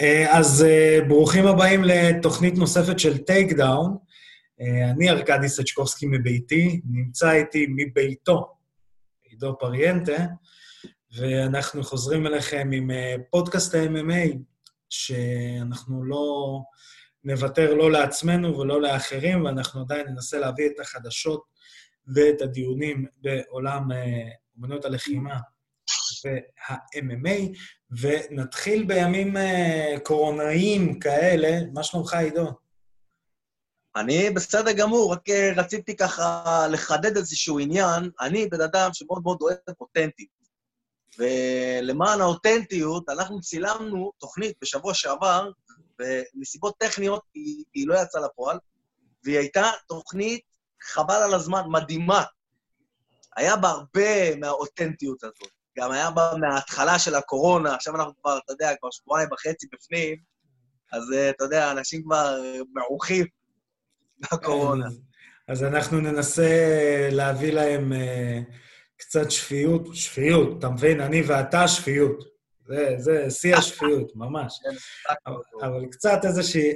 אה, אז אה, ברוכים הבאים לתוכנית נוספת של Takedown. אה, אני ארכדי סצ'קובסקי מביתי, נמצא איתי מביתו עידו פריאנטה, ואנחנו חוזרים אליכם עם פודקאסט ה-MMA, שאנחנו לא נוותר לא לעצמנו ולא לאחרים, ואנחנו עדיין ננסה להביא את החדשות ואת הדיונים בעולם אמנות הלחימה וה-MMA, ונתחיל בימים uh, קורונאיים כאלה. מה שלומך, עידו? אני בסדר גמור, רק אה, רציתי ככה לחדד איזשהו עניין. אני בן אדם שמאוד מאוד אוהב אותנטיות. ולמען האותנטיות, אנחנו צילמנו תוכנית בשבוע שעבר, ומסיבות טכניות היא, היא לא יצאה לפועל, והיא הייתה תוכנית, חבל על הזמן, מדהימה. היה בה הרבה מהאותנטיות הזאת. גם היה בה מההתחלה של הקורונה, עכשיו אנחנו כבר, אתה יודע, כבר שבועיים וחצי בפנים, אז אה, אתה יודע, אנשים כבר מרוחים מהקורונה. אז, אז אנחנו ננסה להביא להם uh, קצת שפיות, שפיות, אתה מבין? אני ואתה שפיות. זה, זה שיא השפיות, ממש. כן, אבל, קצת איזושהי,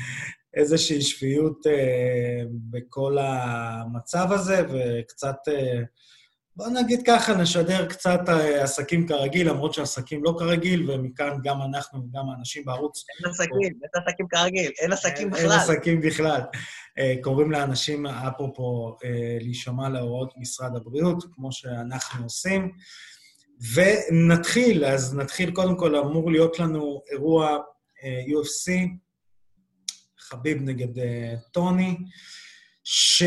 איזושהי שפיות uh, בכל המצב הזה, וקצת... Uh, בוא נגיד ככה, נשדר קצת אה, עסקים כרגיל, למרות שעסקים לא כרגיל, ומכאן גם אנחנו וגם האנשים בערוץ... אין עסקים, אין עסקים כרגיל, אין עסקים בכלל. אין עסקים בכלל. אה, קוראים לאנשים, אפרופו, אה, להישמע להוראות משרד הבריאות, כמו שאנחנו עושים. ונתחיל, אז נתחיל, קודם כל, אמור להיות לנו אירוע UFC, חביב נגד טוני, ש...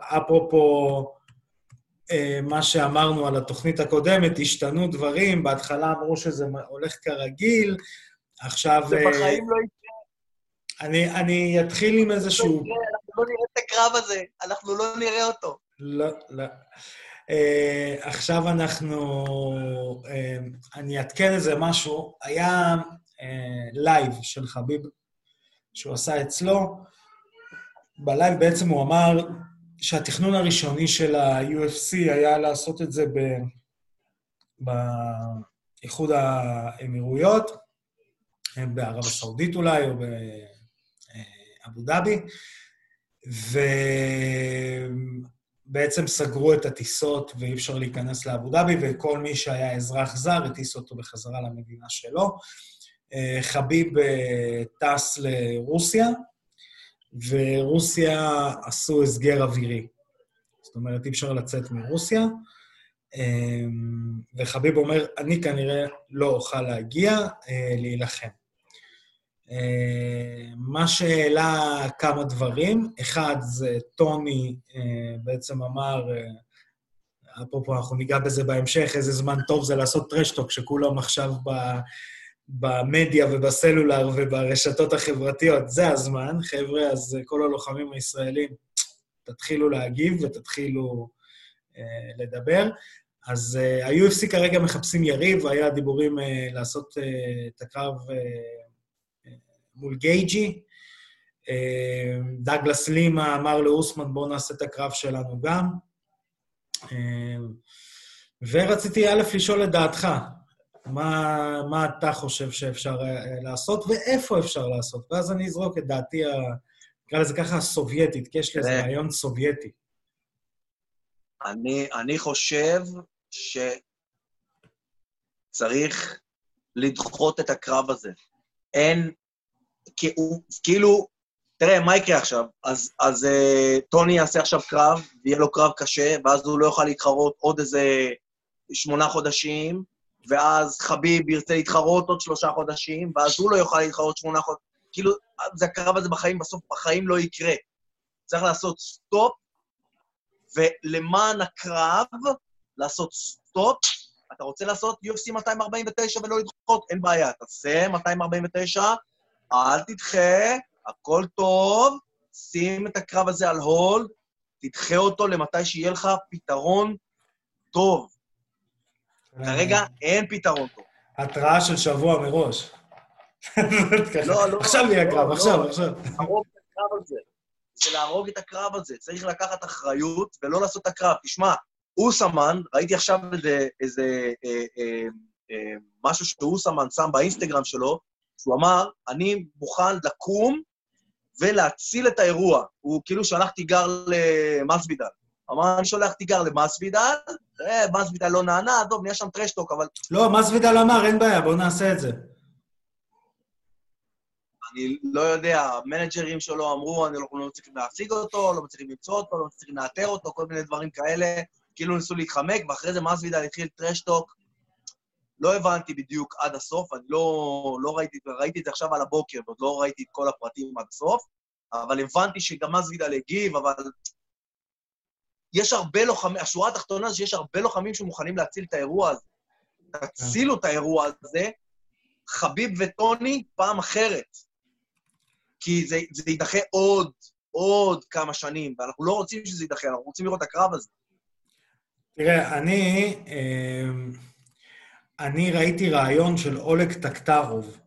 אפרופו אה, מה שאמרנו על התוכנית הקודמת, השתנו דברים, בהתחלה אמרו שזה הולך כרגיל, עכשיו... זה אה, בחיים לא יקרה. אני, אני אתחיל עם איזשהו... לא אנחנו לא נראה את הקרב הזה, אנחנו לא נראה אותו. לא, לא. Uh, עכשיו אנחנו... Uh, אני אעדכן איזה משהו. היה לייב uh, של חביב שהוא עשה אצלו. בלייב בעצם הוא אמר שהתכנון הראשוני של ה-UFC היה לעשות את זה ב... באיחוד האמירויות, בערב הסעודית אולי, או באבו דאבי, ובעצם סגרו את הטיסות ואי אפשר להיכנס לאבו דאבי, וכל מי שהיה אזרח זר הטיס אותו בחזרה למדינה שלו. חביב אה, טס לרוסיה, ורוסיה עשו הסגר אווירי. זאת אומרת, אי אפשר לצאת מרוסיה. אמ, וחביב אומר, אני כנראה לא אוכל להגיע אה, להילחם. אה, מה שהעלה כמה דברים, אחד זה טוני אה, בעצם אמר, אפרופו, אנחנו ניגע בזה בהמשך, איזה זמן טוב זה לעשות טרשטוק, שכולם עכשיו ב... במדיה ובסלולר וברשתות החברתיות, זה הזמן, חבר'ה, אז כל הלוחמים הישראלים, תתחילו להגיב ותתחילו אה, לדבר. אז אה, ה-UFC כרגע מחפשים יריב, היה דיבורים אה, לעשות אה, את הקרב אה, אה, מול גייג'י. אה, דגלס לימה אמר לאוסמן, בואו נעשה את הקרב שלנו גם. אה, ורציתי א', לשאול את דעתך, מה, מה אתה חושב שאפשר uh, לעשות ואיפה אפשר לעשות. ואז אני אזרוק את דעתי, נקרא לזה ככה, הסובייטית, כי יש לי איזה רעיון סובייטי. אני, אני חושב שצריך לדחות את הקרב הזה. אין, כאילו, תראה, מה יקרה עכשיו? אז, אז uh, טוני יעשה עכשיו קרב, ויהיה לו קרב קשה, ואז הוא לא יוכל להתחרות עוד איזה שמונה חודשים, ואז חביב ירצה להתחרות עוד שלושה חודשים, ואז הוא לא יוכל להתחרות שמונה חודשים. כאילו, זה הקרב הזה בחיים, בסוף בחיים לא יקרה. צריך לעשות סטופ, ולמען הקרב, לעשות סטופ. אתה רוצה לעשות UFC 249 ולא לדחות? אין בעיה, תעשה 249, אל תדחה, הכל טוב, שים את הקרב הזה על hold, תדחה אותו למתי שיהיה לך פתרון טוב. כרגע אין פתרון טוב. התראה של שבוע מראש. לא, לא. עכשיו קרב, לא, עכשיו, לא. עכשיו. להרוג את הקרב הזה. זה להרוג את הקרב הזה. צריך לקחת אחריות ולא לעשות את הקרב. תשמע, אוסמן, ראיתי עכשיו איזה, איזה אה, אה, אה, משהו שהוא סמן שם באינסטגרם שלו, שהוא אמר, אני מוכן לקום ולהציל את האירוע. הוא כאילו שלח תיגר למסבידל. אמר, אני שולח תיגר למסבידל, אה, מסבידל לא נענה, טוב, נהיה שם טרשטוק, אבל... לא, מסוידל אמר, אין בעיה, בואו נעשה את זה. אני לא יודע, המנג'רים שלו אמרו, אני לא, לא מצליחים להשיג אותו, לא מצליחים למצוא אותו, לא מצליחים לאתר אותו, כל מיני דברים כאלה. כאילו ניסו להתחמק, ואחרי זה מסוידל התחיל טרשטוק. לא הבנתי בדיוק עד הסוף, אני לא, לא ראיתי, ראיתי את זה עכשיו על הבוקר, ועוד לא ראיתי את כל הפרטים עד הסוף, אבל הבנתי שגם מסוידל הגיב, אבל יש הרבה לוחמים, השורה התחתונה זה שיש הרבה לוחמים שמוכנים להציל את האירוע הזה. תצילו את האירוע הזה, חביב וטוני פעם אחרת. כי זה, זה יידחה עוד, עוד כמה שנים, ואנחנו לא רוצים שזה יידחה, אנחנו רוצים לראות את הקרב הזה. תראה, אני, אמ, אני ראיתי רעיון של אולג טקטרוב,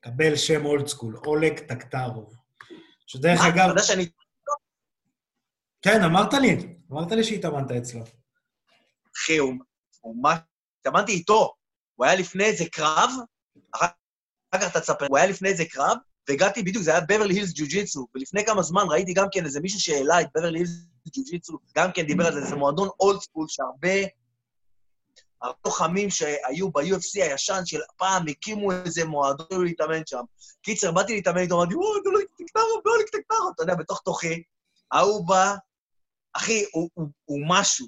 קבל שם old school, אולג טקטרוב. שדרך מה, אגב... אתה יודע שאני... כן, אמרת לי, אמרת לי שהתאמנת אצלו. אחי, הוא, הוא מה... התאמנתי איתו. הוא היה לפני איזה קרב, אחר כך אתה תספר, הוא היה לפני איזה קרב, והגעתי בדיוק, זה היה בברלי הילס ג'ו-ג'יצו, ולפני כמה זמן ראיתי גם כן איזה מישהו שהעלה את בברלי הילס ג'ו-ג'יצו, גם כן דיבר על זה, זה מועדון old school שהרבה... הרבה לוחמים שהיו ב-UFC הישן של פעם, הקימו איזה מועדון להתאמן שם. קיצר, באתי להתאמן איתו, אמרתי, וואי, אולג טקטרוב, אולג טקטרוב, אתה יודע, בתוך תוכי, ההוא בא, אחי, הוא, הוא, הוא משהו.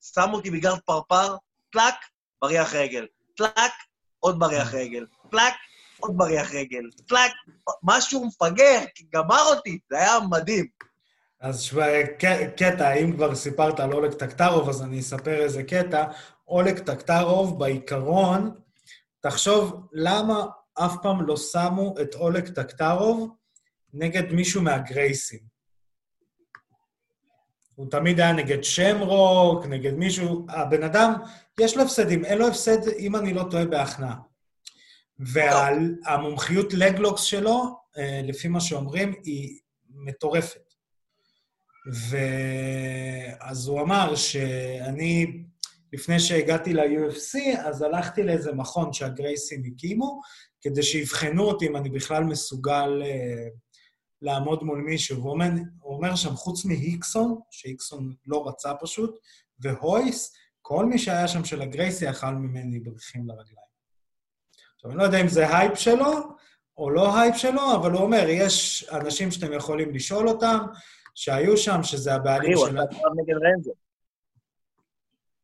שם אותי ב guard פרפר, טלאק, בריח רגל. טלאק, עוד בריח רגל. טלאק, עוד בריח רגל. טלאק, משהו מפגר, גמר אותי, זה היה מדהים. אז שווה, קטע, אם כבר סיפרת על אולג טקטרוב, אז אני אספר איזה קטע. אולג טקטרוב, בעיקרון, תחשוב למה אף פעם לא שמו את אולג טקטרוב נגד מישהו מהגרייסים. הוא תמיד היה נגד שמרוק, נגד מישהו... הבן אדם, יש לו הפסדים, אין לו הפסד, אם אני לא טועה, בהכנעה. והמומחיות לגלוקס שלו, אה, לפי מה שאומרים, היא מטורפת. ואז הוא אמר שאני, לפני שהגעתי ל-UFC, אז הלכתי לאיזה מכון שהגרייסים הקימו, כדי שיבחנו אותי אם אני בכלל מסוגל אה, לעמוד מול מישהו. הוא אומר, הוא אומר שם, חוץ מהיקסון, שהיקסון לא רצה פשוט, והויס, כל מי שהיה שם של הגרייסי אכל ממני בריחים לרגליים. עכשיו, אני לא יודע אם זה הייפ שלו או לא הייפ שלו, אבל הוא אומר, יש אנשים שאתם יכולים לשאול אותם, שהיו שם, שזה אחי, הבעלים הוא של... עשה קרב נגד רנזו.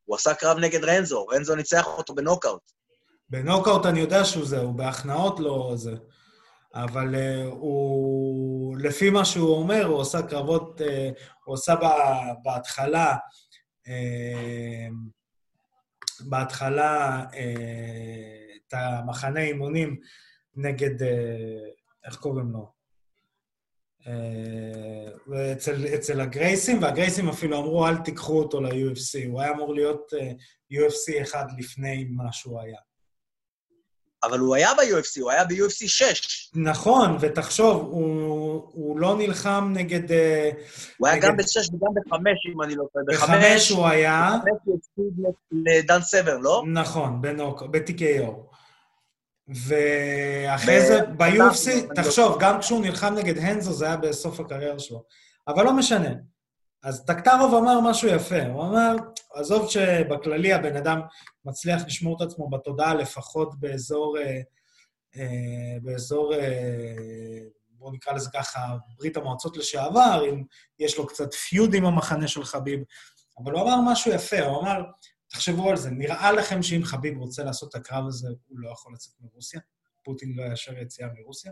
הוא עשה קרב נגד רנזו, רנזו ניצח אותו בנוקאוט. בנוקאוט אני יודע שהוא זה, הוא בהכנעות לא זה. אבל uh, הוא, לפי מה שהוא אומר, הוא עושה קרבות, uh, הוא עושה בה, בהתחלה, uh, בהתחלה uh, את המחנה אימונים נגד, uh, איך קוראים לו? Uh, אצל, אצל הגרייסים, והגרייסים אפילו אמרו, אל תיקחו אותו ל-UFC. הוא היה אמור להיות uh, UFC אחד לפני מה שהוא היה. אבל הוא היה ב-UFC, הוא היה ב-UFC 6. נכון, ותחשוב, הוא, הוא לא נלחם נגד... אה, הוא היה נגד- גם ב-6 וגם ב-5, אם אני לא טועה. בחמש הוא היה, בחמש הוא הפסיד לדן סבר, לא? נכון, בנוק, ב-TKO. ואחרי ב- זה, ב-UFC, לא- תחשוב, גם כשהוא נלחם נגד הנזו, זה היה בסוף הקריירה שלו. אבל לא משנה. אז טקטרוב אמר משהו יפה, הוא אמר, עזוב שבכללי הבן אדם מצליח לשמור את עצמו בתודעה לפחות באזור, אה, אה, באזור, אה, בואו נקרא לזה ככה, ברית המועצות לשעבר, אם יש לו קצת פיוד עם המחנה של חביב, אבל הוא אמר משהו יפה, הוא אמר, תחשבו על זה, נראה לכם שאם חביב רוצה לעשות את הקרב הזה, הוא לא יכול לצאת מרוסיה? פוטין לא יאשר יציאה מרוסיה?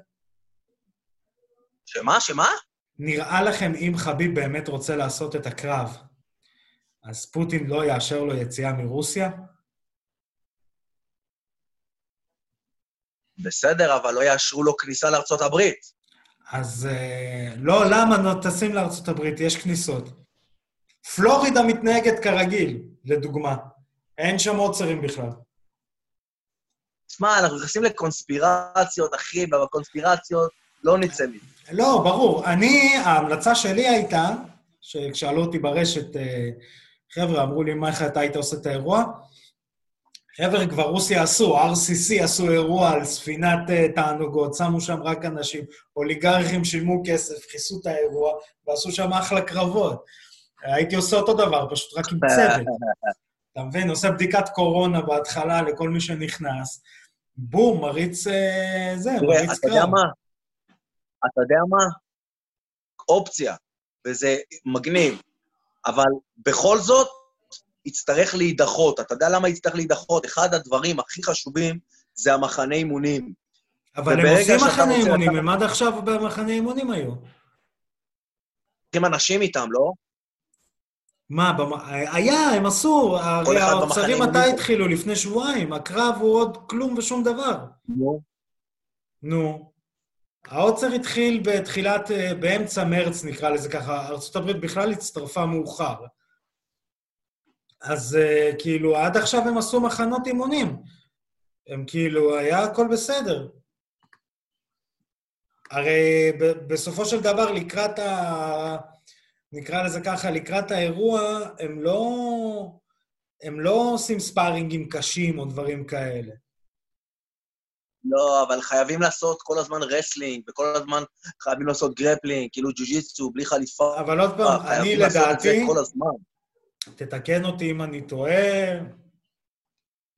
שמה? שמה? נראה לכם אם חביב באמת רוצה לעשות את הקרב, אז פוטין לא יאשר לו יציאה מרוסיה? בסדר, אבל לא יאשרו לו כניסה לארצות הברית. אז אה, לא, למה? נו, טסים לארצות הברית, יש כניסות. פלורידה מתנהגת כרגיל, לדוגמה. אין שם עוצרים בכלל. תשמע, אנחנו נכנסים לקונספירציות, אחי, ובקונספירציות לא נצא מזה. לא, ברור. אני, ההמלצה שלי הייתה, שכשאלו אותי ברשת, אה, חבר'ה, אמרו לי, מה איך אתה היית עושה את האירוע? חבר'ה, כבר רוסיה עשו, RCC עשו אירוע על ספינת uh, תענוגות, שמו שם רק אנשים, אוליגרכים שילמו כסף, כיסו את האירוע, ועשו שם אחלה קרבות. הייתי עושה אותו דבר, פשוט רק עם צוות. אתה מבין? עושה בדיקת קורונה בהתחלה לכל מי שנכנס, בום, מריץ אה, זה, מריץ קרב. אתה יודע מה? אתה יודע מה? אופציה, וזה מגניב, אבל בכל זאת, יצטרך להידחות. אתה יודע למה יצטרך להידחות? אחד הדברים הכי חשובים זה המחנה אימונים. אבל הם עושים מחנה אימונים, הם עד עכשיו במחנה אימונים היו. עם אנשים איתם, לא? מה, במ... היה, הם עשו, הרי האוצרים מתי התחילו? לפני שבועיים. הקרב הוא עוד כלום ושום דבר. נו. נו. העוצר התחיל בתחילת, אה, באמצע מרץ נקרא לזה ככה, ארה"ב בכלל הצטרפה מאוחר. אז uh, כאילו, עד עכשיו הם עשו מחנות אימונים. הם כאילו, היה הכל בסדר. הרי בסופו של דבר, לקראת ה... נקרא לזה ככה, לקראת האירוע, הם לא, הם לא עושים ספארינגים קשים או דברים כאלה. לא, אבל חייבים לעשות כל הזמן wrestling, וכל הזמן חייבים לעשות grappling, כאילו ג'ו-ג'יצו, בלי חליפה. אבל עוד פעם, אני לדעתי... כל הזמן. תתקן אותי אם אני טועה,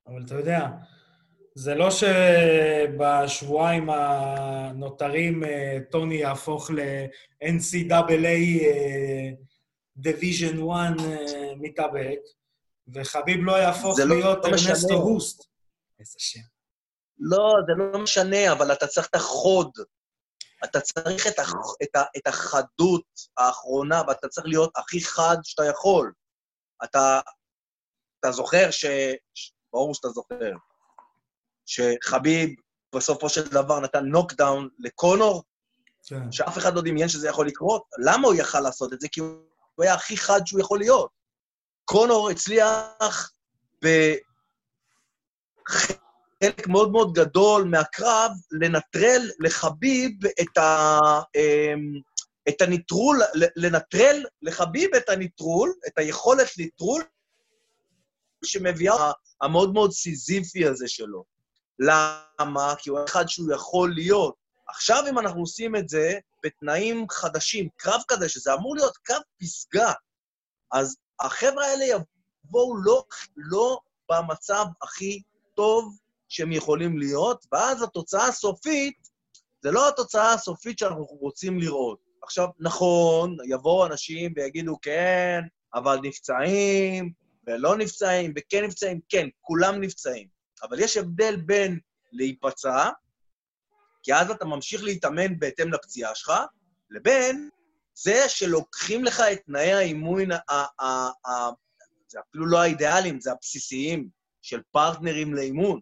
אבל אתה יודע, זה לא שבשבועיים הנותרים אה, טוני יהפוך ל-NCAA Division 1 אה, מתאבק, וחביב לא יהפוך לא להיות ארנסטו הוסט. איזה שם. לא, זה לא משנה, אבל אתה צריך את החוד. אתה צריך את, הח, את, ה, את החדות האחרונה, ואתה צריך להיות הכי חד שאתה יכול. אתה, אתה זוכר ש... ברור שאתה זוכר. שחביב בסופו של דבר נתן נוקדאון לקונור, כן. שאף אחד לא דמיין שזה יכול לקרות. למה הוא יכל לעשות את זה? כי הוא היה הכי חד שהוא יכול להיות. קונור הצליח בחלק מאוד מאוד גדול מהקרב לנטרל לחביב את, ה, אמ, את הניטרול, לנטרל לחביב את הניטרול, את היכולת ניטרול שמביאה המאוד מאוד סיזיפי הזה שלו. למה? כי הוא אחד שהוא יכול להיות. עכשיו, אם אנחנו עושים את זה בתנאים חדשים, קרב כזה, שזה אמור להיות קרב פסגה, אז החבר'ה האלה יבואו לא, לא במצב הכי טוב שהם יכולים להיות, ואז התוצאה הסופית, זה לא התוצאה הסופית שאנחנו רוצים לראות. עכשיו, נכון, יבואו אנשים ויגידו, כן, אבל נפצעים, ולא נפצעים, וכן נפצעים, כן, כולם נפצעים. אבל יש הבדל בין להיפצע, כי אז אתה ממשיך להתאמן בהתאם לפציעה שלך, לבין זה שלוקחים לך את תנאי האימון, זה אפילו לא האידיאליים, זה הבסיסיים, של פרטנרים לאימון.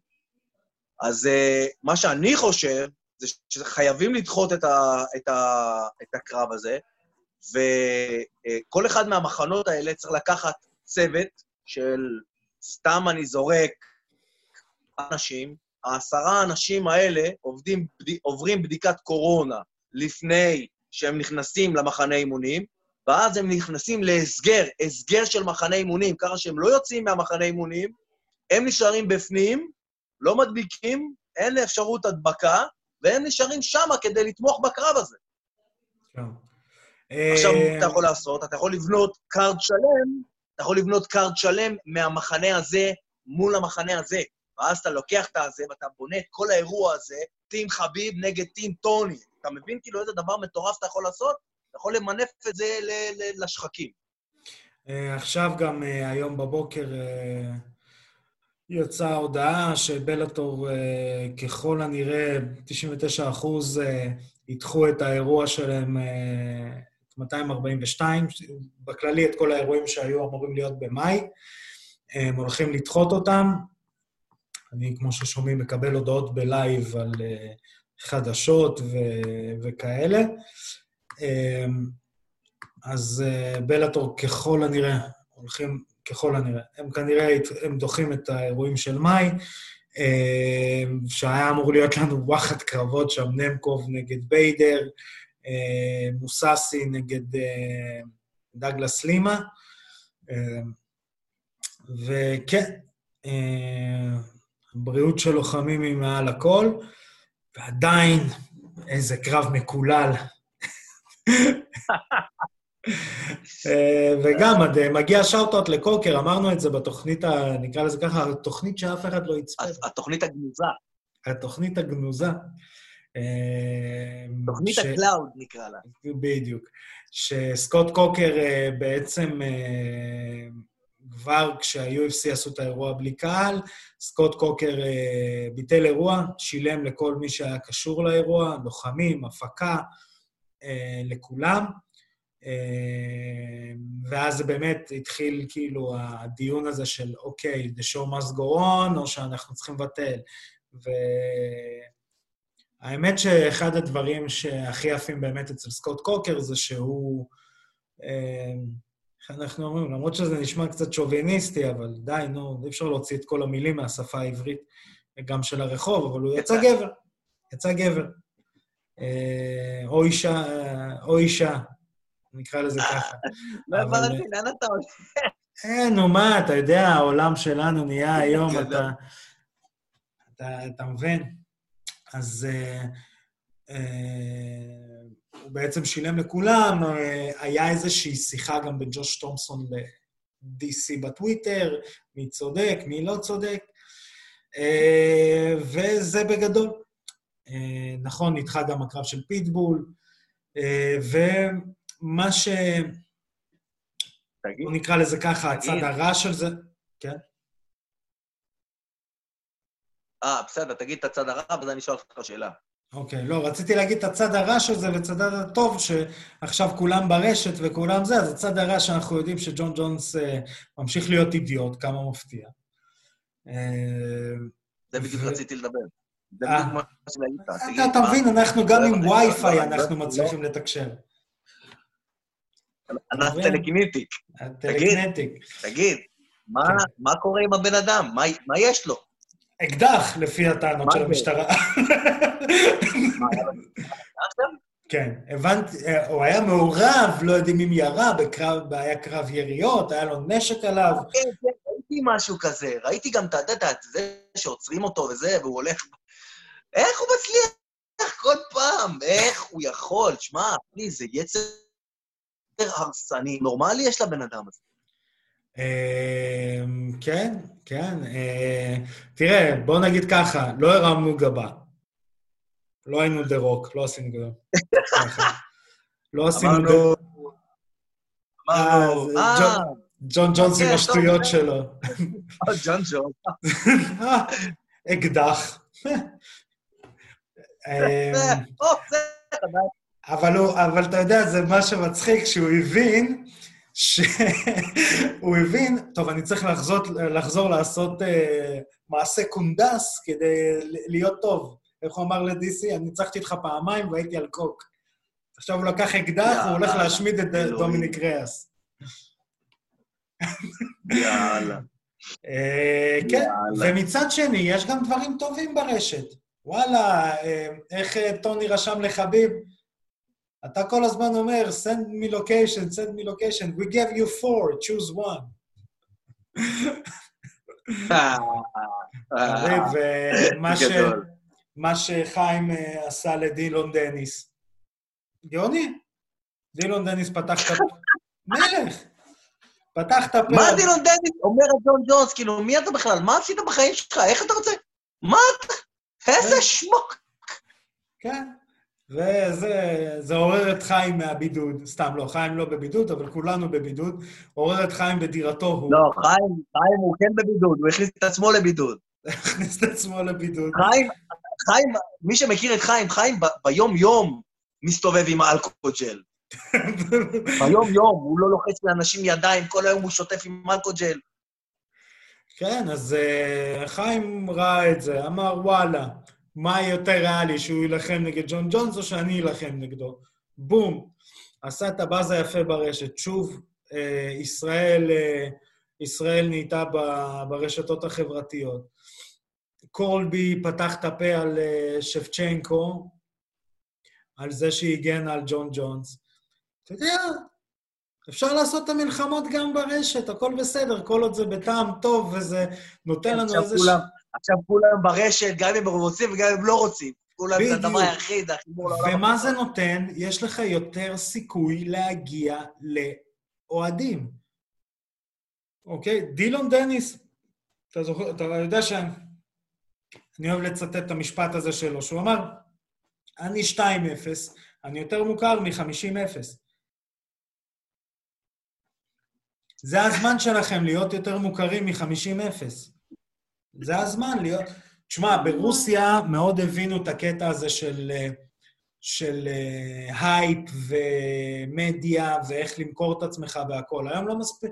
אז uh, מה שאני חושב, זה שחייבים לדחות את, ה, את, ה, את הקרב הזה, וכל אחד מהמחנות האלה צריך לקחת צוות של, סתם אני זורק, אנשים, העשרה האנשים האלה עובדים, עוברים בדיקת קורונה לפני שהם נכנסים למחנה אימונים, ואז הם נכנסים להסגר, הסגר של מחנה אימונים, ככה שהם לא יוצאים מהמחנה אימונים, הם נשארים בפנים, לא מדביקים, אין אפשרות הדבקה, והם נשארים שמה כדי לתמוך בקרב הזה. כן. עכשיו, מה אתה יכול לעשות? אתה יכול לבנות card שלם, אתה יכול לבנות card שלם מהמחנה הזה מול המחנה הזה. ואז אתה לוקח את הזה ואתה בונה את כל האירוע הזה, team חביב נגד team טוני. אתה מבין כאילו איזה דבר מטורף אתה יכול לעשות? אתה יכול למנף את זה לשחקים. אה, עכשיו גם אה, היום בבוקר אה, יצאה הודעה שבלאטור ככל הנראה, 99 אחוז, ידחו את האירוע שלהם, את 242, בכללי את כל האירועים שהיו אמורים להיות במאי. הם הולכים לדחות אותם, אני, כמו ששומעים, מקבל הודעות בלייב על חדשות ו- וכאלה. אז בלאטור ככל הנראה, הולכים ככל הנראה, הם כנראה, הם דוחים את האירועים של מאי, uh, שהיה אמור להיות לנו וואחד קרבות שם, נמקוב נגד ביידר, uh, מוססי נגד uh, דגלס לימה. וכן, אה, הבריאות של לוחמים היא מעל הכל, ועדיין איזה קרב מקולל. אה, וגם, אה, מגיע shout-out לקוקר, אמרנו את זה בתוכנית, ה- נקרא לזה ככה, התוכנית שאף אחד לא יצפה. התוכנית הגנוזה, התוכנית הגנוזה. אה, תוכנית ש- ה cloud נקרא לה. בדיוק. שסקוט קוקר בעצם, כבר כשה-UFC עשו את האירוע בלי קהל, סקוט קוקר ביטל אירוע, שילם לכל מי שהיה קשור לאירוע, לוחמים, הפקה, לכולם. אה, ואז באמת התחיל כאילו הדיון הזה של אוקיי, the show must go on, או שאנחנו צריכים לבטל. והאמת שאחד הדברים שהכי יפים באמת אצל סקוט קוקר זה שהוא, אה, איך אנחנו אומרים, למרות שזה נשמע קצת שוביניסטי, אבל די, נו, אי אפשר להוציא את כל המילים מהשפה העברית, גם של הרחוב, אבל הוא יצא. גבר. יצא גבר. אה, או אישה, או אישה, נקרא לזה ככה. לא הבנתי, לאן אתה הולך? אה, נו מה, אתה יודע, העולם שלנו נהיה היום, גדול. אתה, אתה, אתה מבין? אז אה, אה, הוא בעצם שילם לכולם, אה, היה איזושהי שיחה גם בין ג'וש תומפסון ל-DC בטוויטר, מי צודק, מי לא צודק, אה, וזה בגדול. אה, נכון, נדחה גם הקרב של פיטבול, אה, ומה ש... תגיד, נקרא לזה ככה, הצד תגיד. הרע של זה... כן? אה, בסדר, תגיד את הצד הרע, ואז אני אשאל אותך שאלה. אוקיי, לא, רציתי להגיד את הצד הרע של זה והצד הטוב, שעכשיו כולם ברשת וכולם זה, אז הצד הרע שאנחנו יודעים שג'ון ג'ונס אה, ממשיך להיות אידיוט, כמה מפתיע. אה, זה בדיוק ו- רציתי לדבר. זה אה. בדיוק מה שראית. אתה, מה- מבין, אנחנו גם לא עם הבנתי, לא, וי-פיי לא, אנחנו לא, מצליחים לתקשר. אנחנו מבין? טלקיניטיק. הטלקנטיק. תגיד, מה- קורה עם הבן אדם? מה- יש לו? אקדח, לפי הטענות של? המשטרה. כן, הבנתי, אה, הוא היה מעורב, לא יודעים אם ירה, בקרב, היה קרב יריות, היה לו נשק עליו. כן, כן, ראיתי משהו כזה. ראיתי גם, אתה יודע, את זה שעוצרים אותו וזה, והוא הולך... איך הוא מצליח כל פעם? איך הוא יכול? שמע, אחי, זה יצר הרסני. נורמלי יש לבן אדם הזה. אה, כן, כן. אה, תראה, בוא נגיד ככה, לא הרמנו גבה. לא היינו דה רוק, לא עשינו גבה. לא עשינו דה... אמרנו... אה, אה, ג'ון- ג'ון ג'ונס עם כן, השטויות שלו. אה, ג'ון ג'ון. אה, אקדח. אבל, הוא, אבל אתה יודע, זה מה שמצחיק, שהוא הבין, שהוא הבין, טוב, אני צריך לחזור, לחזור לעשות אה, מעשה קונדס כדי להיות טוב. איך הוא אמר לדיסי? אני ניצחתי אותך פעמיים והייתי על קוק. עכשיו הוא לקח אקדח, הוא הולך להשמיד את. דומיניק ריאס. יאללה. אה, כן. ומצד שני, יש גם דברים טובים ברשת. וואלה, אה, איך טוני רשם לחביב? אתה כל הזמן אומר, send me location, send me location, we gave you four, choose one. אה, חביב, ומה ש- גדול. מה שחיים אה, עשה לדילון דניס. גאוני. דילון דניס פתח את הפה. מלך. פתח את הפה. מה דילון דניס אומר ג'ון ג'ונס? כאילו, מי אתה בכלל? מה עשית בחיים שלך? איך אתה רוצה? מה אתה? איזה שמוק. כן. וזה זה עורר את חיים מהבידוד. סתם, לא, חיים לא בבידוד, אבל כולנו בבידוד. עורר את חיים בדירתו הוא. לא, חיים, חיים הוא כן בבידוד, הוא הכניס את עצמו לבידוד. הכניס את עצמו לבידוד. חיים, חיים, מי שמכיר את חיים, חיים ב- ביום-יום מסתובב עם האלכוג'ל. ביום-יום, הוא לא לוחץ לאנשים ידיים, כל היום הוא שוטף עם אלכוג'ל. כן, אז uh, חיים ראה את זה, אמר, וואלה, מה יותר ריאלי, שהוא יילחם נגד ג'ון ג'ונס או שאני אלחם נגדו? בום. עשה את הבאז היפה ברשת. שוב, uh, ישראל, uh, ישראל נהייתה ב- ברשתות החברתיות. קולבי פתח את הפה על uh, שפצ'נקו, על זה שהגן על ג'ון ג'ונס. אתה יודע, אפשר לעשות את המלחמות גם ברשת, הכל בסדר, כל עוד זה בטעם טוב וזה נותן לנו עכשיו איזה... כולם- עכשיו כולם ברשת, גם אם הם רוצים וגם אם הם לא רוצים. כולם זה בדיוק. הדבר היחיד, החיבור לעולם. ומה זה נותן? יש לך יותר סיכוי להגיע לאוהדים. אוקיי? דילון דניס, אתה זוכר, אתה יודע ש... אני אוהב לצטט את המשפט הזה שלו, שהוא אמר, אני 2-0, אני יותר מוכר מ-50-0. זה הזמן שלכם להיות יותר מוכרים מ-50-0. זה הזמן להיות... תשמע, ברוסיה מאוד הבינו את הקטע הזה של, אה, של אה, הייפ ומדיה ואיך למכור את עצמך והכול. היום לא מספיק...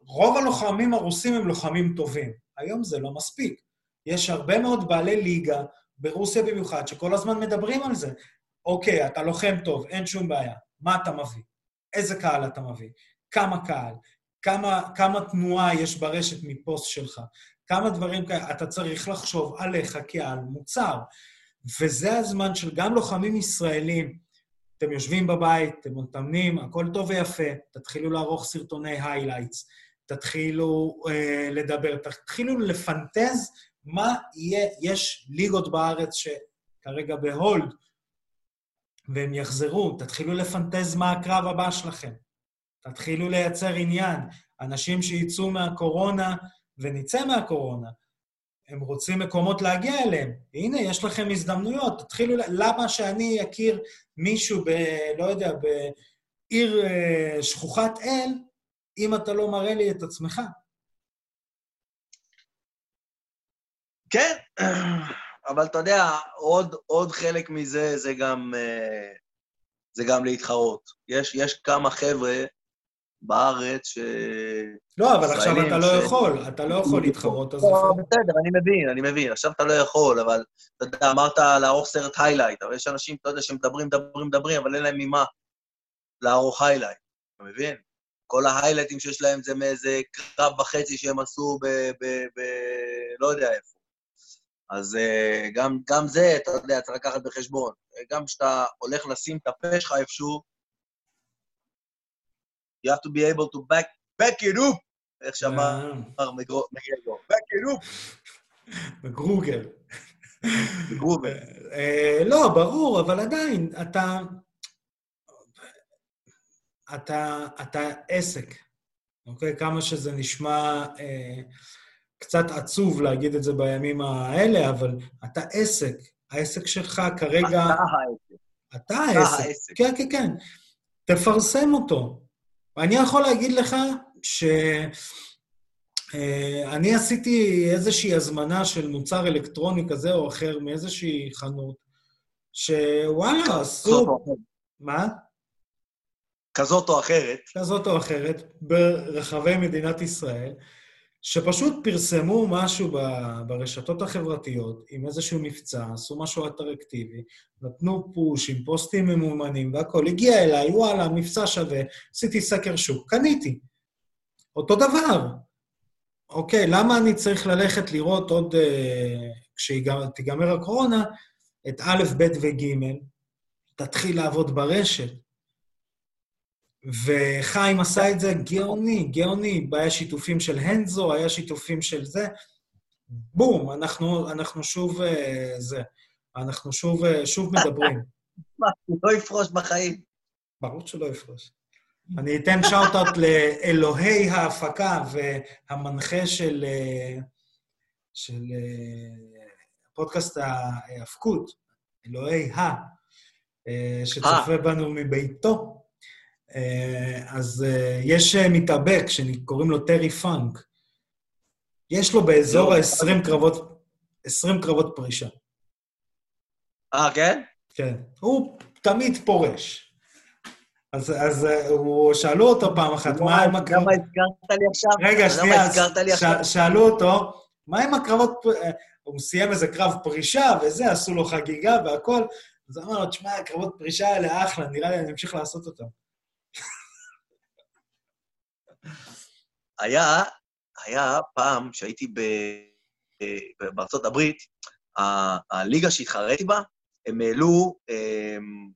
רוב הלוחמים הרוסים הם לוחמים טובים. היום זה לא מספיק. יש הרבה מאוד בעלי ליגה, ברוסיה במיוחד, שכל הזמן מדברים על זה. אוקיי, אתה לוחם טוב, אין שום בעיה. מה אתה מביא? איזה קהל אתה מביא? כמה קהל? כמה, כמה תנועה יש ברשת מפוסט שלך? כמה דברים כאלה, אתה צריך לחשוב עליך כעל מוצר. וזה הזמן של גם לוחמים ישראלים, אתם יושבים בבית, אתם מתאמנים, הכל טוב ויפה, תתחילו לערוך סרטוני highlights, תתחילו אה, לדבר, תתחילו לפנטז מה יהיה, יש ליגות בארץ שכרגע בהולד, והם יחזרו, תתחילו לפנטז מה הקרב הבא שלכם. תתחילו לייצר עניין. אנשים שיצאו מהקורונה, ונצא מהקורונה, הם רוצים מקומות להגיע אליהם. הנה, יש לכם הזדמנויות, תתחילו... למה שאני אכיר מישהו ב... לא יודע, בעיר אה, שכוחת אל, אם אתה לא מראה לי את עצמך? כן, אבל אתה יודע, עוד, עוד חלק מזה זה גם, אה, זה גם להתחרות. יש, יש כמה חבר'ה בארץ ש... לא, אבל עכשיו אתה לא יכול, אתה לא יכול להתחרות, אז... לא, לפעמים- בסדר, אני מבין, אני מבין. עכשיו אתה לא יכול, אבל אתה יודע, אמרת לערוך סרט highlight, אבל יש אנשים, אתה יודע, שמדברים, מדברים, מדברים, אבל אין להם ממה לערוך highlight, אתה מבין? כל ההיילייטים שיש להם זה מאיזה קרב וחצי שהם עשו ב... ב, ב לא יודע איפה. אז uh, גם, גם זה, אתה יודע, צריך לקחת בחשבון. גם כשאתה הולך לשים את הפה שלך איפשהו, you have to be able to back, back it up, איך שאמר אה, מגרגו, back it up, בגרוגל. בגרובר. אה, לא, ברור, אבל עדיין, אתה... אתה, אתה עסק, אוקיי? כמה שזה נשמע אה, קצת עצוב להגיד את זה בימים האלה, אבל אתה עסק. העסק שלך כרגע... אתה העסק. אתה. העסק. כן, כן, כן. תפרסם אותו. ואני יכול להגיד לך ש... אה, אני עשיתי איזושהי הזמנה של מוצר אלקטרוני כזה או אחר מאיזושהי חנות, שוואלה, עשו... מה? כזאת או אחרת. כזאת או אחרת, ברחבי מדינת ישראל, שפשוט פרסמו משהו ברשתות החברתיות עם איזשהו מבצע, עשו משהו אטרקטיבי, נתנו פוש עם פוסטים ממומנים והכול, הגיע אליי, וואלה, מבצע שווה, עשיתי סקר שוק, קניתי. אותו דבר. אוקיי, למה אני צריך ללכת לראות עוד, אה, כשתיגמר הקורונה, את א', ב' וג', תתחיל לעבוד ברשת. וחיים עשה את זה גאוני, גאוני. היה שיתופים של הנזו, היה שיתופים של זה. בום, אנחנו, אנחנו שוב אה, זה. אנחנו שוב, אה, שוב מדברים. מה, הוא לא יפרוש בחיים. ברור שלא יפרוש. אני אתן shout-out לאלוהי ההפקה והמנחה של, אה, של פודקאסט ההאבקות, אלוהי ה, שצופה בנו מביתו. אה, אז אה, יש אה, מתאבק שקוראים לו טרי פאנק. יש לו באזור לא. ה-20 קרבות, 20 קרבות פרישה. אה, כן? כן. הוא תמיד פורש. אז, אז הוא, שאלו אותו פעם אחת, מה עם הקרבות... למה הזכרת לי עכשיו? רגע, שנייה, ש-? שאלו אותו, מה עם הקרבות... הוא סיים איזה קרב פרישה וזה, עשו לו חגיגה והכל. אז אמר לו, תשמע, הקרבות פרישה האלה אחלה, נראה לי אני אמשיך לעשות אותם. היה, היה פעם שהייתי ב, ב- בארצות הברית, הליגה שהתחרתי בה, הם העלו, הם,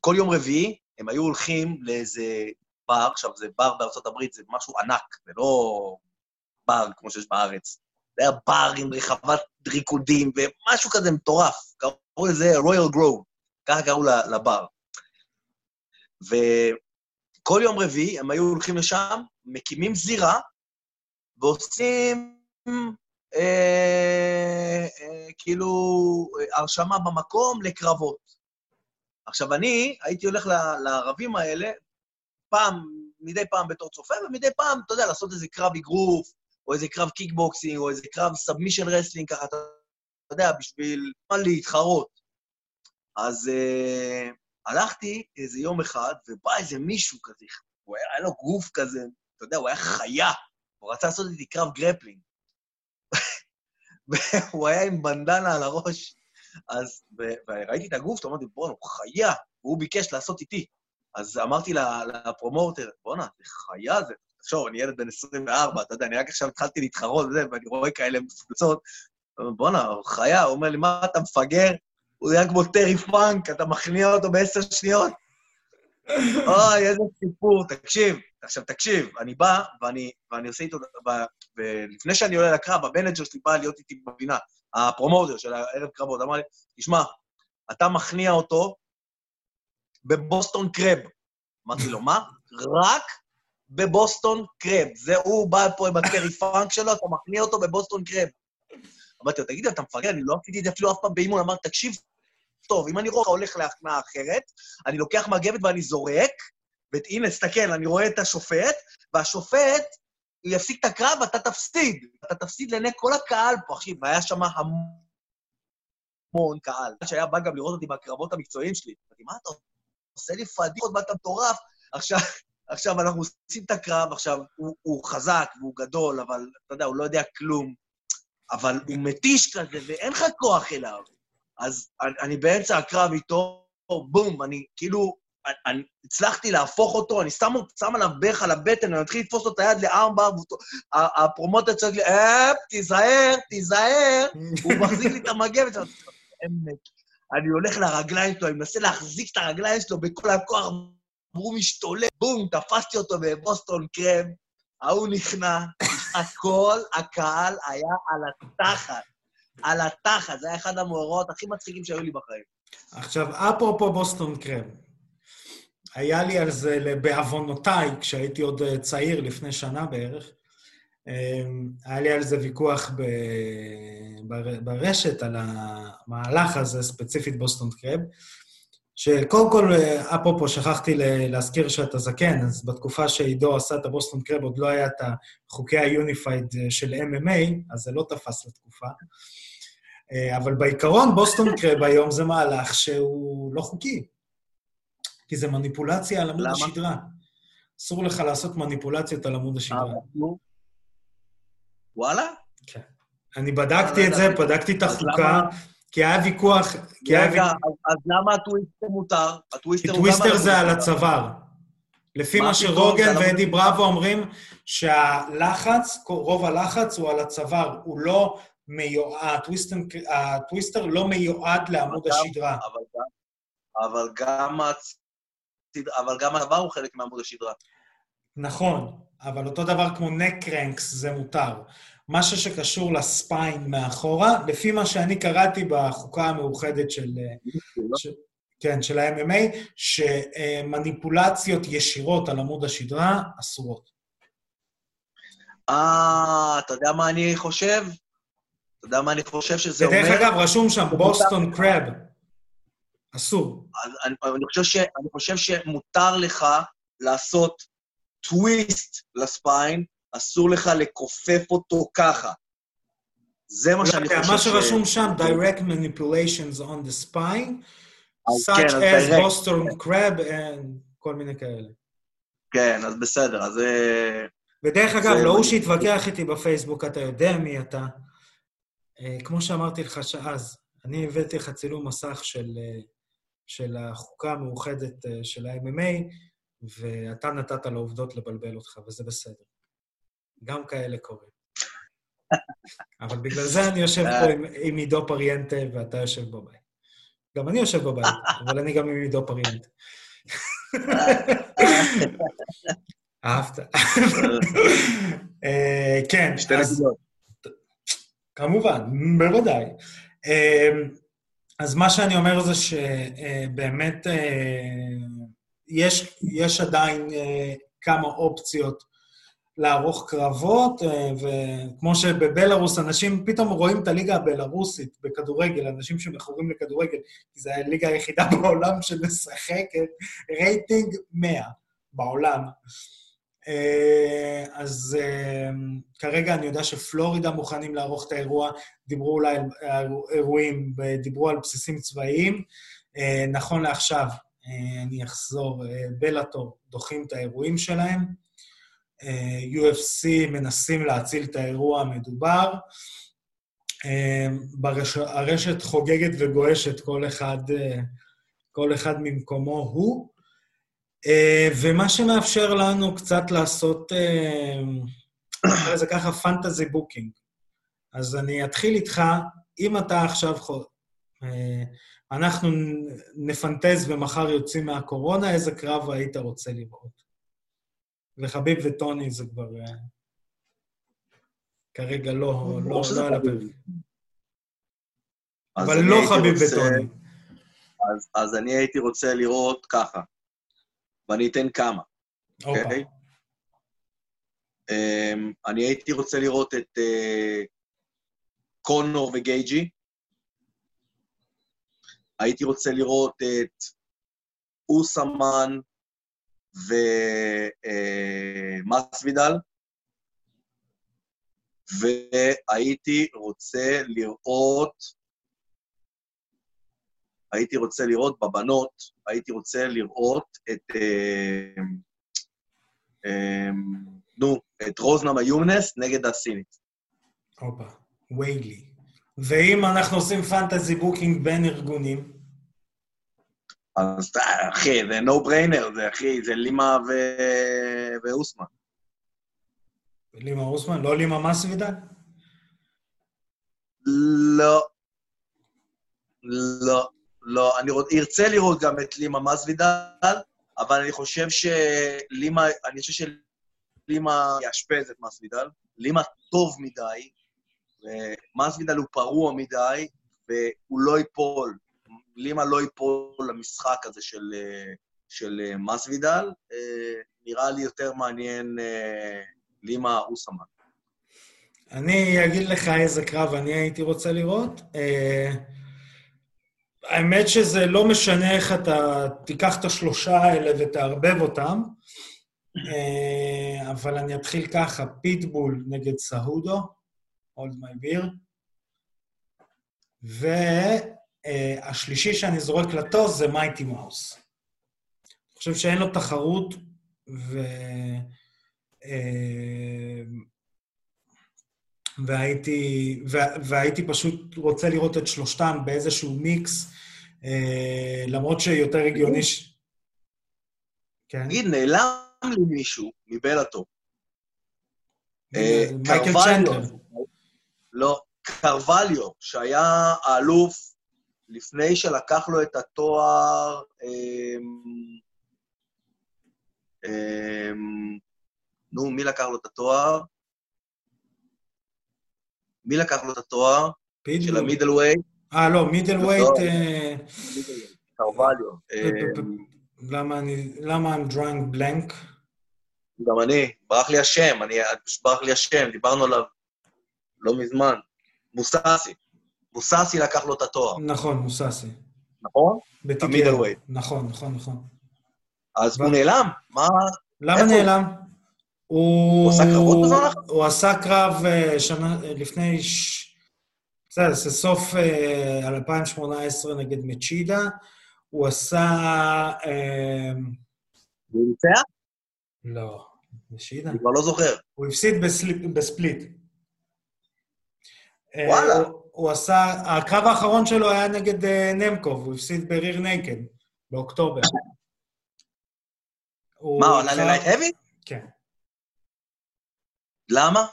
כל יום רביעי הם היו הולכים לאיזה בר, עכשיו זה בר בארצות הברית, זה משהו ענק, זה לא בר כמו שיש בארץ. זה היה בר עם רחבת ריקודים ומשהו כזה מטורף. קראו לזה רויאל גרוב, ככה קראו לבר. וכל יום רביעי הם היו הולכים לשם, מקימים זירה, ועושים אה, אה, כאילו הרשמה במקום לקרבות. עכשיו, אני הייתי הולך לערבים האלה פעם, מדי פעם בתור צופה, ומדי פעם, אתה יודע, לעשות איזה קרב אגרוף, או איזה קרב קיקבוקסינג, או איזה קרב submission wrestling, ככה, אתה יודע, בשביל להתחרות. אז uh, הלכתי איזה יום אחד, ובא איזה מישהו כזה, הוא היה, היה לו גוף כזה, אתה יודע, הוא היה חיה, הוא רצה לעשות איתי קרב grappling. והוא היה עם בנדנה על הראש, אז, וראיתי את הגוף, אמרתי, בואנה, הוא חיה, והוא ביקש לעשות איתי. אז אמרתי ל promoter, בואנה, זה חיה זה. תחשוב, אני ילד בן 24, אתה יודע, אני רק עכשיו התחלתי להתחרות וזה, ואני רואה כאלה מפוצות. בואנה, הוא חיה, הוא אומר לי, מה, אתה מפגר? הוא נראה כמו טרי פאנק, אתה מכניע אותו בעשר שניות. אוי, איזה סיפור, תקשיב. עכשיו, תקשיב, אני בא, ואני, ואני עושה איתו, ולפני שאני עולה לקרב, ה manager שלי בא להיות איתי בפינה, ה promoter של הערב קרבות, אמר לי, תשמע, אתה מכניע אותו ב Boston crab. אמרתי לו, מה? רק ב Boston crab. זה הוא בא פה עם הטרי פאנק שלו, אתה מכניע אותו ב Boston crab. אמרתי לו, תגיד, אתה מפגר, אני לא עשיתי את זה אפילו אף פעם באימון. אמר, תקשיב טוב, אם אני רואה הולך להכנעה אחרת, אני לוקח מגבת ואני זורק, והנה, תסתכל, אני רואה את השופט, והשופט, הוא יפסיק את הקרב ואתה תפסיד. אתה תפסיד לעיני כל הקהל פה. עכשיו, והיה שם המון קהל. שהיה בא גם לראות אותי בקרבות המקצועיים שלי. אמרתי, מה אתה עושה לי פדיחות ואתה מטורף? עכשיו, עכשיו אנחנו עושים את הקרב, עכשיו, הוא, הוא חזק והוא גדול, אבל אתה יודע, הוא לא יודע כלום. אבל הוא מתיש כזה, ואין לך כוח אליו. אז אני, אני באמצע הקרב איתו, בום, אני כאילו, אני הצלחתי להפוך אותו, אני שם, שם עליו ברך על הבטן, אני מתחיל לתפוס לו את היד לארמבר, הפרומוטר צועק לי, אפ, תיזהר, תיזהר, הוא מחזיק לי את המגבת. אני הולך לרגליים שלו, אני מנסה להחזיק את הרגליים שלו בכל הכוח, והוא משתולל, בום, תפסתי אותו בבוסטון קרם, ההוא נכנע, כל הקהל היה על התחת. על התחת, זה היה אחד המאורעות הכי מצחיקים שהיו לי בחיים. עכשיו, אפרופו בוסטון קרם, היה לי על זה, בעוונותיי, כשהייתי עוד אה, צעיר, לפני שנה בערך, אמ, היה לי על זה ויכוח ב... ברשת, על המהלך הזה, ספציפית בוסטון קרב, שקודם כל, אה, אפרופו, שכחתי להזכיר שאתה זקן, אז בתקופה שעידו עשה את ה Boston crab, עוד לא היה את חוקי ה unified אה, של MMA, אז זה לא תפס לתקופה. אבל בעיקרון, Boston crab היום זה מהלך שהוא לא חוקי. כי זה מניפולציה על עמוד למה? השדרה. אסור לך לעשות מניפולציות על עמוד השדרה. וואלה? כן. אני בדקתי את זה, בדקתי את החוקה, כי היה ויכוח... רגע, אז למה ה twister מותר? ה twister זה על הצוואר. לפי מה שרוגן ואדי בראבו אומרים, שהלחץ, רוב הלחץ הוא על הצוואר, הוא לא מיועד, ה twister לא מיועד לעמוד השדרה. אבל גם אבל גם הצוואר הוא חלק מעמוד השדרה. נכון, אבל אותו דבר כמו neck cranks זה מותר. משהו שקשור ל spine מאחורה, לפי מה שאני קראתי בחוקה המאוחדת של... ש... כן, של ה-MMA, שמניפולציות ישירות על עמוד השדרה אסורות. אה, אתה יודע מה אני חושב? אתה יודע מה אני חושב שזה אומר? ודרך אגב, רשום שם בוסטון קרב. אסור. אני, אני, חושב ש, אני חושב שמותר לך לעשות טוויסט לספיין, אסור לך לכופף אותו ככה. זה מה שאני חושב ש... מה שרשום שם, direct manipulations on the spine, such כן, as Boston crab and כל מיני כאלה. כן, אז בסדר, אז... אה, ודרך אגב, לא הוא שהתווכח איתי בפייסבוק, אתה יודע מי אתה. אה, כמו שאמרתי לך שאז, אני הבאתי לך צילום מסך של אה, של החוקה המאוחדת אה, של ה-MMA, ואתה נתת לעובדות לבלבל אותך, וזה בסדר. גם כאלה קורים. אבל בגלל זה אני יושב פה עם, עם עידו פריאנטה ואתה יושב בבית. גם אני יושב בבית, אבל אני גם עם עידו פריאנטה. אהבת. אה, כן, שתי נקודות. כמובן, בוודאי. אה, אז מה שאני אומר זה שבאמת יש, יש עדיין אה, כמה אופציות לערוך קרבות, אה, וכמו שבבלארוס אנשים פתאום רואים את הליגה הבלארוסית בכדורגל, אנשים שמכורים לכדורגל, כי זו הליגה היחידה בעולם שמשחקת רייטינג 100 בעולם. אה, אז אה, כרגע אני יודע שפלורידה מוכנים לערוך את האירוע, דיברו אולי על אירועים, דיברו על בסיסים צבאיים. אה, נכון לעכשיו, אני אחזור, בלאטור דוחים את האירועים שלהם. UFC מנסים להציל את האירוע המדובר. ברש... הרשת חוגגת וגועשת, כל אחד, כל אחד ממקומו הוא. אה, ומה שמאפשר לנו קצת לעשות, אה, לזה ככה, fantasy booking. אז אני אתחיל איתך, אם אתה עכשיו... אה, אנחנו נפנטז ומחר יוצאים מהקורונה, איזה קרב היית רוצה לראות? וחביב וטוני זה כבר... כרגע לא, לא, לא על הפרק. אבל לא חביב רוצה- וטוני. אז- אז אני הייתי רוצה לראות ככה, ואני אתן כמה. אוקיי? אמ, אני הייתי רוצה לראות את אה, קונור וגייג'י. הייתי רוצה לראות את אוסמן ומסוידל. והייתי רוצה לראות, הייתי רוצה לראות בבנות, הייתי רוצה לראות את, אה, אה, נו, את רוז נמיונס נגד הסינית. הופה, ויילי. ואם אנחנו עושים fantasy booking בין ארגונים, אז אחי, זה no brainer, זה אחי, זה לימה ו... ואוסמן. לימה אוסמן, לא לימה מסוידל? לא. לא. לא. אני רוצ... ארצה לראות גם את לימה מסוידל, אבל אני חושב שלימה, אני חושב שלימה יאשפז את מסוידל. לימה טוב מדי, ומסוידל הוא פרוע מדי, והוא לא ייפול. לימה לא ייפול למשחק הזה של, של מסוידל. אה, נראה לי יותר מעניין אה, לימה אוסמן. אני אגיד לך איזה קרב אני הייתי רוצה לראות. אה, האמת שזה לא משנה איך אתה תיקח את השלושה האלה ותערבב אותם, אה, אבל אני אתחיל ככה, פיטבול נגד סהודו, הולד מי ביר, והשלישי שאני זורק לטוס זה מייטי מאוס. אני חושב שאין לו תחרות, ו... אה, והייתי, וה- והייתי פשוט רוצה לראות את שלושתם באיזשהו מיקס, אה, למרות שיותר הגיוני ש... כן. תגיד, נעלם לי מישהו מבלאטור. אה, זה? מייקל קרווליו. צ'נדלר. לא, קרווליו, שהיה האלוף לפני שלקח לו את התואר... אמ, אמ, נו, מי לקח לו את התואר? מי לקח לו את התואר? של פיטבול. ה middleweight? אה, לא, middleweight, לא. אה, קרווליו. פ- למה אני, למה I'm drawing blank? גם אני, ברח לי השם, אני, פשוט ברח לי השם, דיברנו עליו לא מזמן. מוססי. מוססי לקח לו את התואר, נכון, מוססי. נכון? ב-TKO. ה middleweight. נכון, נכון, נכון. אז הוא נעלם, מה... למה? נעלם? הוא... הוא עשה קרבות בזמן האחרון? הוא עשה קרב אה, שנה, אה, לפני... בסדר, זה סוף אה, 2018 נגד מצ'ידה. הוא עשה... אה, הוא ניצח? לא, מצ'ידה. אני כבר לא זוכר. הוא הפסיד בספליט. אה, וואלה. הוא, עשה... הקרב האחרון שלו היה נגד אה, נמקוב, הוא הפסיד בריר נייקד, באוקטובר. מה, הוא עלה ללייט האבי? כן. למה?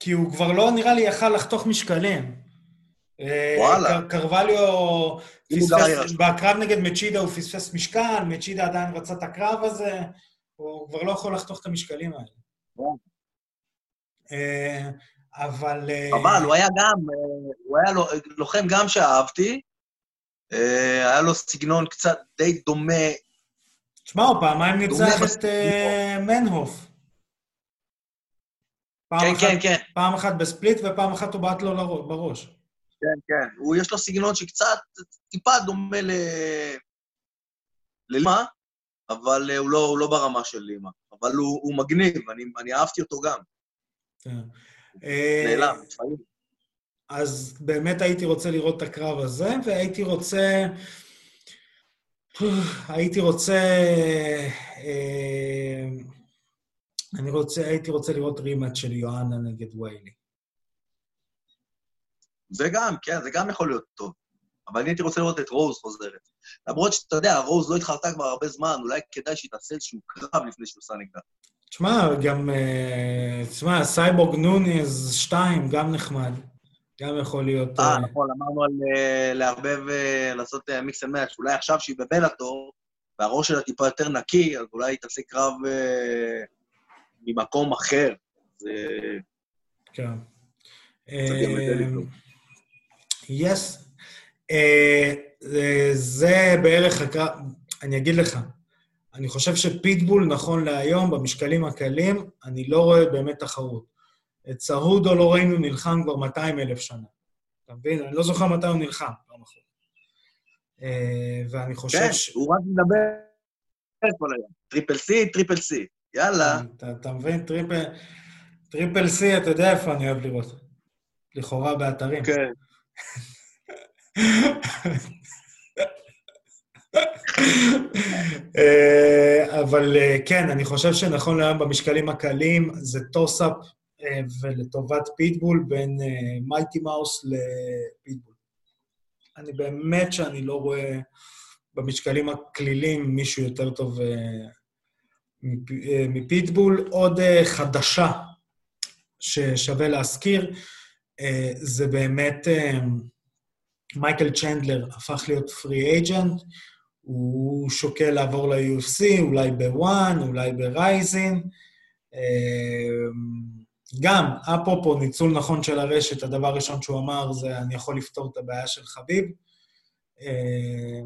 כי הוא כבר לא, נראה לי, יכל לחתוך משקלים. וואלה. אה, קרווליו הוא גם פספס, בקרב נגד מצ'ידה הוא פספס משקל, מצ'ידה עדיין רצה את הקרב הזה, הוא כבר לא יכול לחתוך את המשקלים האלה. אה, אבל... אה, אבל הוא היה גם, הוא היה לו- לוחם גם שאהבתי, אה, היה לו סגנון קצת די דומה, תשמע, הוא פעמיים ניצח את. אה, מנהוף. פעם כן, אחת- כן, כן, פעם אחת בספליט ופעם אחת הוא בעט לו בראש. כן, כן. הוא, יש לו סגנון שקצת, טיפה דומה ל... ללימה, אבל אה, הוא לא, הוא לא ברמה של לימה. אבל הוא, הוא מגניב, אני, אני אהבתי אותו גם. כן. אה, נעלם, לפעמים. אז באמת הייתי רוצה לראות את הקרב הזה, והייתי רוצה... הייתי רוצה... אה, אני רוצה, הייתי רוצה לראות רימאץ' של יואנה נגד ויילי. זה גם, כן, זה גם יכול להיות טוב. אבל אני הייתי רוצה לראות את רוז חוזרת. למרות שאתה יודע, רוז לא התחרתה כבר הרבה זמן, אולי כדאי שהיא תעשה איזשהו קרב לפני שהיא עושה נגדה. תשמע, גם... אה, תשמע, סייבורג נוניז 2 גם נחמד. גם יכול להיות... אה, אה, נכון, אמרנו על אה, לערבב, אה, לעשות mix and match, אולי עכשיו שהיא בבלאטור, והראש שלה טיפה יותר נקי, אז אולי היא תעשה קרב ממקום אחר. זה... כן. Yes. זה בערך הקרב... אני אגיד לך, אני חושב שפיטבול, נכון להיום, במשקלים הקלים, אני לא רואה באמת תחרות. את סהודו לא ראינו נלחם כבר 200 אלף שנה. אתה מבין? אני לא זוכר מתי הוא נלחם, פעם אחת. אה, ואני חושב כן, ש... הוא רק מדבר כל היום. Triple C, Triple C. יאללה. אתה, אתה מבין? Triple, Triple C, אתה יודע איפה אני אוהב לראות. לכאורה באתרים. כן. אה, אבל אה, כן, אני חושב שנכון להיום במשקלים הקלים זה toss-up ולטובת פיטבול בין אה, Mighty Mouse לפיטבול. אני באמת שאני לא רואה במשקלים הקלילים מישהו יותר טוב אה, מפ- אה, מפיטבול. עוד אה, חדשה ששווה להזכיר, אה, זה באמת אה, מייקל צ'נדלר הפך להיות פרי אייג'נט, הוא שוקל לעבור ל-UFC, אולי בוואן, אולי. אה, גם, אפרופו ניצול נכון של הרשת, הדבר הראשון שהוא אמר זה, אני יכול לפתור את הבעיה של חביב. אה.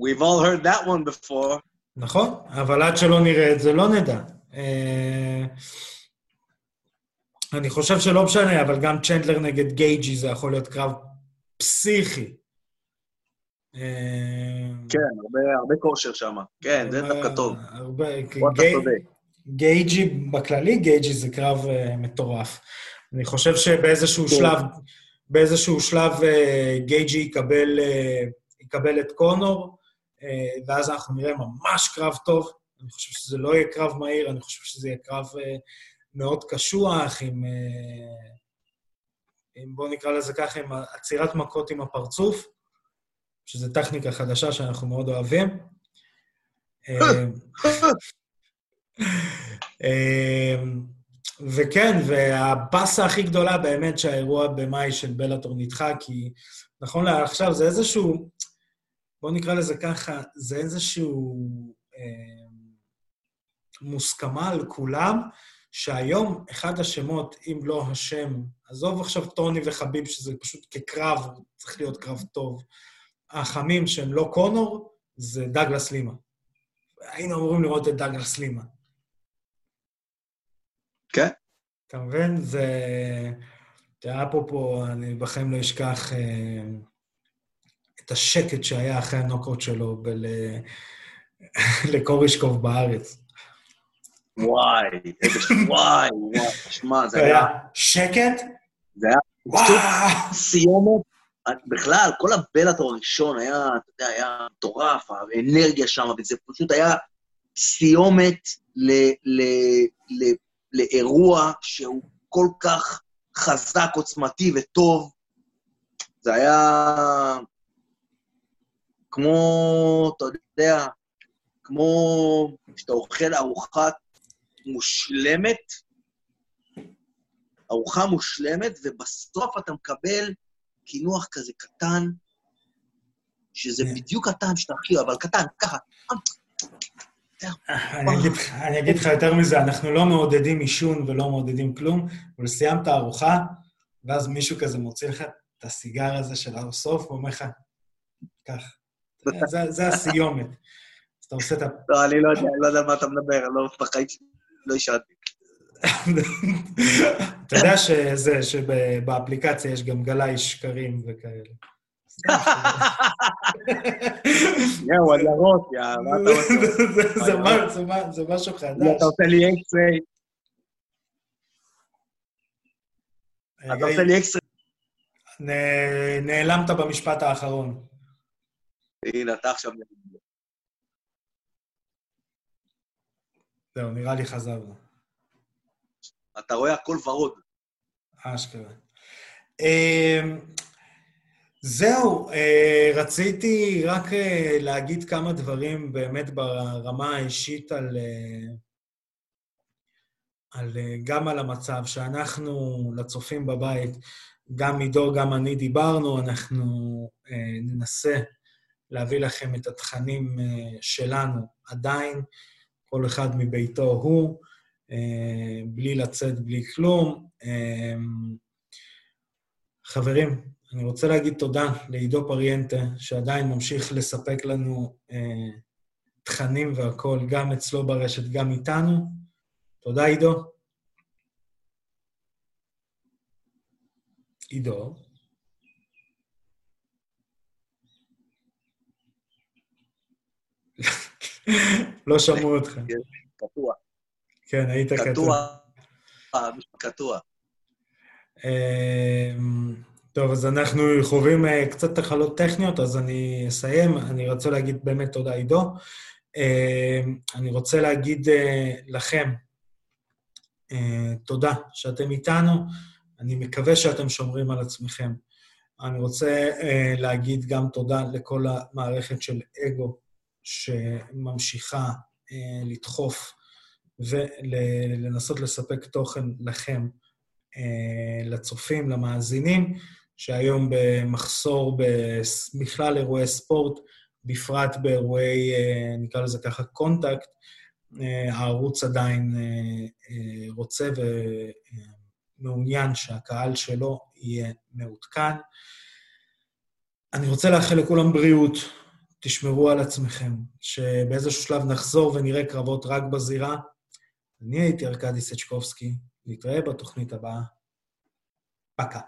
We've all heard that one before. נכון, אבל עד שלא נראה את זה, לא נדע. אה, אני חושב שלא משנה, אבל גם צ'נדלר נגד גייג'י זה יכול להיות קרב פסיכי. אה, כן, הרבה, הרבה כושר שם. כן, זה דווקא טוב. הרבה. גייג'י, בכללי גייג'י זה קרב uh, מטורף. אני חושב שבאיזשהו כן. שלב, באיזשהו שלב uh, גייג'י יקבל, יקבל את קונור, ואז אנחנו נראה ממש קרב טוב. אני חושב שזה לא יהיה קרב מהיר, אני חושב שזה יהיה קרב מאוד קשוח, עם, עם, בואו נקרא לזה ככה, עם עצירת מכות עם הפרצוף, שזו טכניקה חדשה שאנחנו מאוד אוהבים. אה, אמ, וכן, והבאסה הכי גדולה באמת שהאירוע במאי של בלאטור נדחה, כי נכון לעכשיו זה איזשהו, בואו נקרא לזה ככה, זה איזשהו אה, מוסכמה על כולם, שהיום אחד השמות, אם לא השם, עזוב עכשיו טוני וחביב, שזה פשוט כקרב, צריך להיות קרב טוב, החמים שהם לא קונור, זה דגלס לימה. היינו אמורים לראות את דגלס לימה. כן. אתה מבין? זה... תראה, אפרופו, אני בחיים לא אשכח אה, את השקט שהיה אחרי הנוקאוט שלו בל... לקורישקוב בארץ. וואי. וואי, וואי, שמע, זה. היה שקט? זה היה וואו! סיומת. בכלל, כל הבלאטור הראשון היה, אתה יודע, היה מטורף, האנרגיה שם, וזה פשוט היה סיומת ל, ל, ל, לאירוע שהוא כל כך חזק, עוצמתי וטוב. זה היה כמו, אתה יודע, כמו שאתה אוכל ארוחה מושלמת, ארוחה מושלמת, ובסוף אתה מקבל קינוח כזה קטן, שזה כן. בדיוק הטעם שאתה הכי אוהב, אבל קטן, ככה. אני אגיד, לך יותר מזה, אנחנו לא מעודדים עישון ולא מעודדים כלום, אבל סיימת ארוחה, ואז מישהו כזה מוציא לך את הסיגר הזה של הר סוף, ואומר לך, קח. זה, זה הסיומת. אז אתה עושה את ה... לא, אני לא יודע, אני לא יודע מה אתה מדבר, אני לא, בחיים שלי לא עישנתי. אתה יודע שזה, שבאפליקציה יש גם גלאי שקרים וכאלה. יואו, על ירוק, יא, מה אתה רוצה? זה- משהו חדש. אתה עושה לי X-ray, אתה עושה לי X-ray. נעלמת במשפט האחרון. הנה, אתה עכשיו... זהו, נראה לי חזרנו. אתה רואה הכל ורוד. אשכרה. אמ, זהו, אה, רציתי רק אה, להגיד כמה דברים באמת ברמה האישית על, אה, על, גם על המצב שאנחנו, לצופים בבית, גם עידו, גם אני דיברנו, אנחנו ננסה להביא לכם את התכנים שלנו עדיין, כל אחד מביתו הוא, בלי לצאת, בלי כלום. אה, חברים, אני רוצה להגיד תודה לעידו פריאנטה, שעדיין ממשיך לספק לנו אה, תכנים והכול, גם אצלו ברשת, גם איתנו. תודה, עידו. עידו. לא שמעו אותך. קטוע. כן, היית קטוע. קטוע. אמ, טוב, אז אנחנו חווים אה, קצת תחלות טכניות, אז אני אסיים. אני רוצה להגיד באמת תודה, עידו. אמ, אני רוצה להגיד אה, לכם אה, תודה שאתם איתנו. אני מקווה שאתם שומרים על עצמכם. אני רוצה להגיד גם תודה לכל המערכת של אגו שממשיכה לדחוף ולנסות לספק תוכן לכם, אה, לצופים, למאזינים, שהיום במחסור בכלל אירועי ספורט, בפרט באירועי, אה, נקרא לזה ככה, קונטקט, אה, הערוץ עדיין רוצה ומעוניין שהקהל שלו יהיה מעודכן. אני רוצה לאחל לכולם בריאות, תשמרו על עצמכם, שבאיזשהו שלב נחזור ונראה קרבות רק בזירה. אני הייתי ארכדי סצ'קובסקי, נתראה בתוכנית הבאה. פקה.